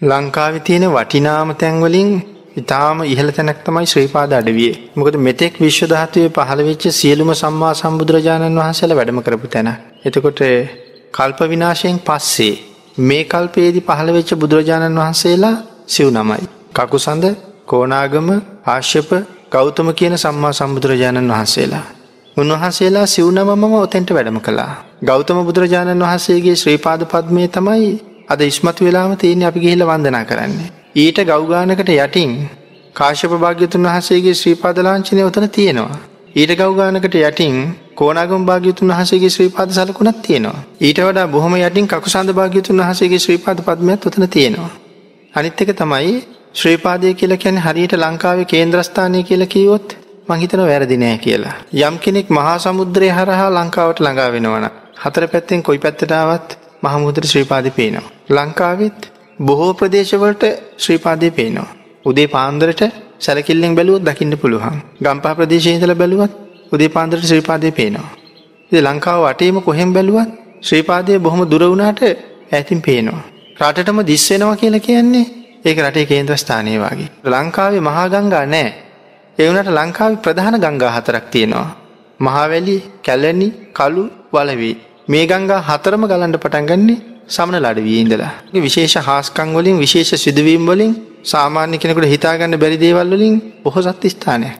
ලංකාවේ තියෙන වටිනාම තැන්වලින් ඉතාම ඉහළ තැනක් තමයි ශ්‍රීපාද අඩවිය. මොකද මෙතෙක් විශ්වධාතුවේ පහළ වෙච්ච සියලුම සම්මා සම්බුදුරජාණන් වහන්සේලා වැඩම කරපු තැන. එතකොට කල්ප විනාශයෙන් පස්සේ මේ කල්පයේදී පහළ වෙච්ච බුදුරජාණන් වහන්සේලා සිව් නමයි. කකුසඳ කෝනාගම ආශ්‍යප ගෞතම කියන සම්මා සම්බුදුරජාණන් වහන්සේලා. උන්වහන්සේලා සිව්නමම ඔතෙන්ට වැඩම කළා. ගෞතම බුදුරජාණන් වහන්සේගේ ශ්‍රීපාද පද්මය තමයි අද ඉස්මතු වෙලාම තියෙන අපි ගිහිල වන්දනා කරන්නේ. ඊට ගෞගානකට යටින් කාශ්‍යප භාග්‍යතුන් වහසේගේ ශ්‍රීපාද ලාංචනය ඔතන තියෙනවා. ඊට ගෞගානකට යටින් කෝනාගම් භාග්‍යතුන් වහසේගේ ශ්‍රීපාද සලකුණත් තියෙනවා. ඊට වඩා බොහොම යටින් කකුසන්ද භාග්‍යතුන් වහසේගේ ශ්‍රීපාද පද්මයක් ඔතන තියෙනවා. අනිත් එක තමයි ශ්‍රීපාදය කියලා කියන්නේ හරියට ලංකාවේ කේන්ද්‍රස්ථානය කියලා කිව්වොත් මං හිතනවා වැරදි නෑ කියලා. යම් කෙනෙක් මහා සමුද්‍රය හරහා ලංකාවට ළඟා වෙනවන. හතර පැත්තෙන් කොයි පැත්තට ආවත් මහමුදර ශ්‍රීපාදි පේනවා. ලංකාවෙත් බොහෝ ප්‍රදේශවලට ශ්‍රීපාදය පේනවා. උදේ පාන්දරට සැලකිල්ලෙන් බැලුවත් දකින්න පුළුවන්. ගම්පා ප්‍රදේශයහිතල බැලුවත් උදේ පාන්දරට ශ්‍රීපාදය පේනවා. ඉ ලංකාව වටේම කොහෙම් බැලුවත් ශ්‍රීපාදය බොහොම දුරවුණට ඇතින් පේනවා. රටටම දිස්වෙනවා කියලා කියන්නේ ඒක රටේ කේන්ද්‍රස්ථානය වගේ. ලංකාවේ මහාගංගා නෑ. එවනට ලංකාව ප්‍රධාන ගංගා හතරක් තියෙනවා. මහාවැලි කැලැනි කලු වලවී. මේ ගංගා හතරම ගලන්ඩ පටන්ගන්නේ සමන ලඩවී ඉඳලා. විශේෂ හාස්කං වලින් විශේෂ සිදුවීම් වලින් සාමාන්‍ය කෙනෙකුට හිතාගන්න බැරි දේවල් වලින් බොහෝ සත්තිස්ථානය.